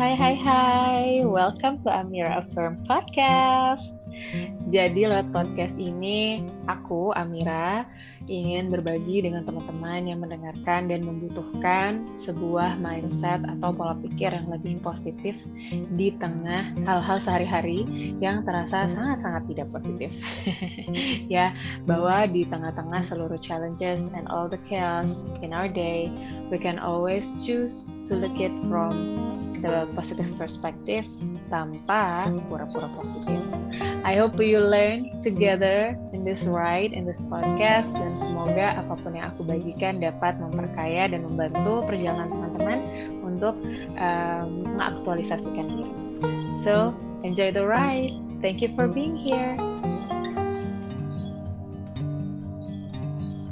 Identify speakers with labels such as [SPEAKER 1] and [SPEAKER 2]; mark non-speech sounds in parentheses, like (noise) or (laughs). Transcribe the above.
[SPEAKER 1] Hai hai hai, welcome to Amira Affirm Podcast. Jadi lewat podcast ini, aku Amira ingin berbagi dengan teman-teman yang mendengarkan dan membutuhkan sebuah mindset atau pola pikir yang lebih positif di tengah hal-hal sehari-hari yang terasa sangat-sangat tidak positif. (laughs) ya, bahwa di tengah-tengah seluruh challenges and all the chaos in our day, we can always choose to look it from the positive perspective tanpa pura-pura positif. I hope you learn together in this ride, in this podcast, dan semoga apa pun yang aku bagikan dapat memperkaya dan membantu perjalanan teman-teman untuk um, mengaktualisasikan diri. So, enjoy the ride. Thank you for being here.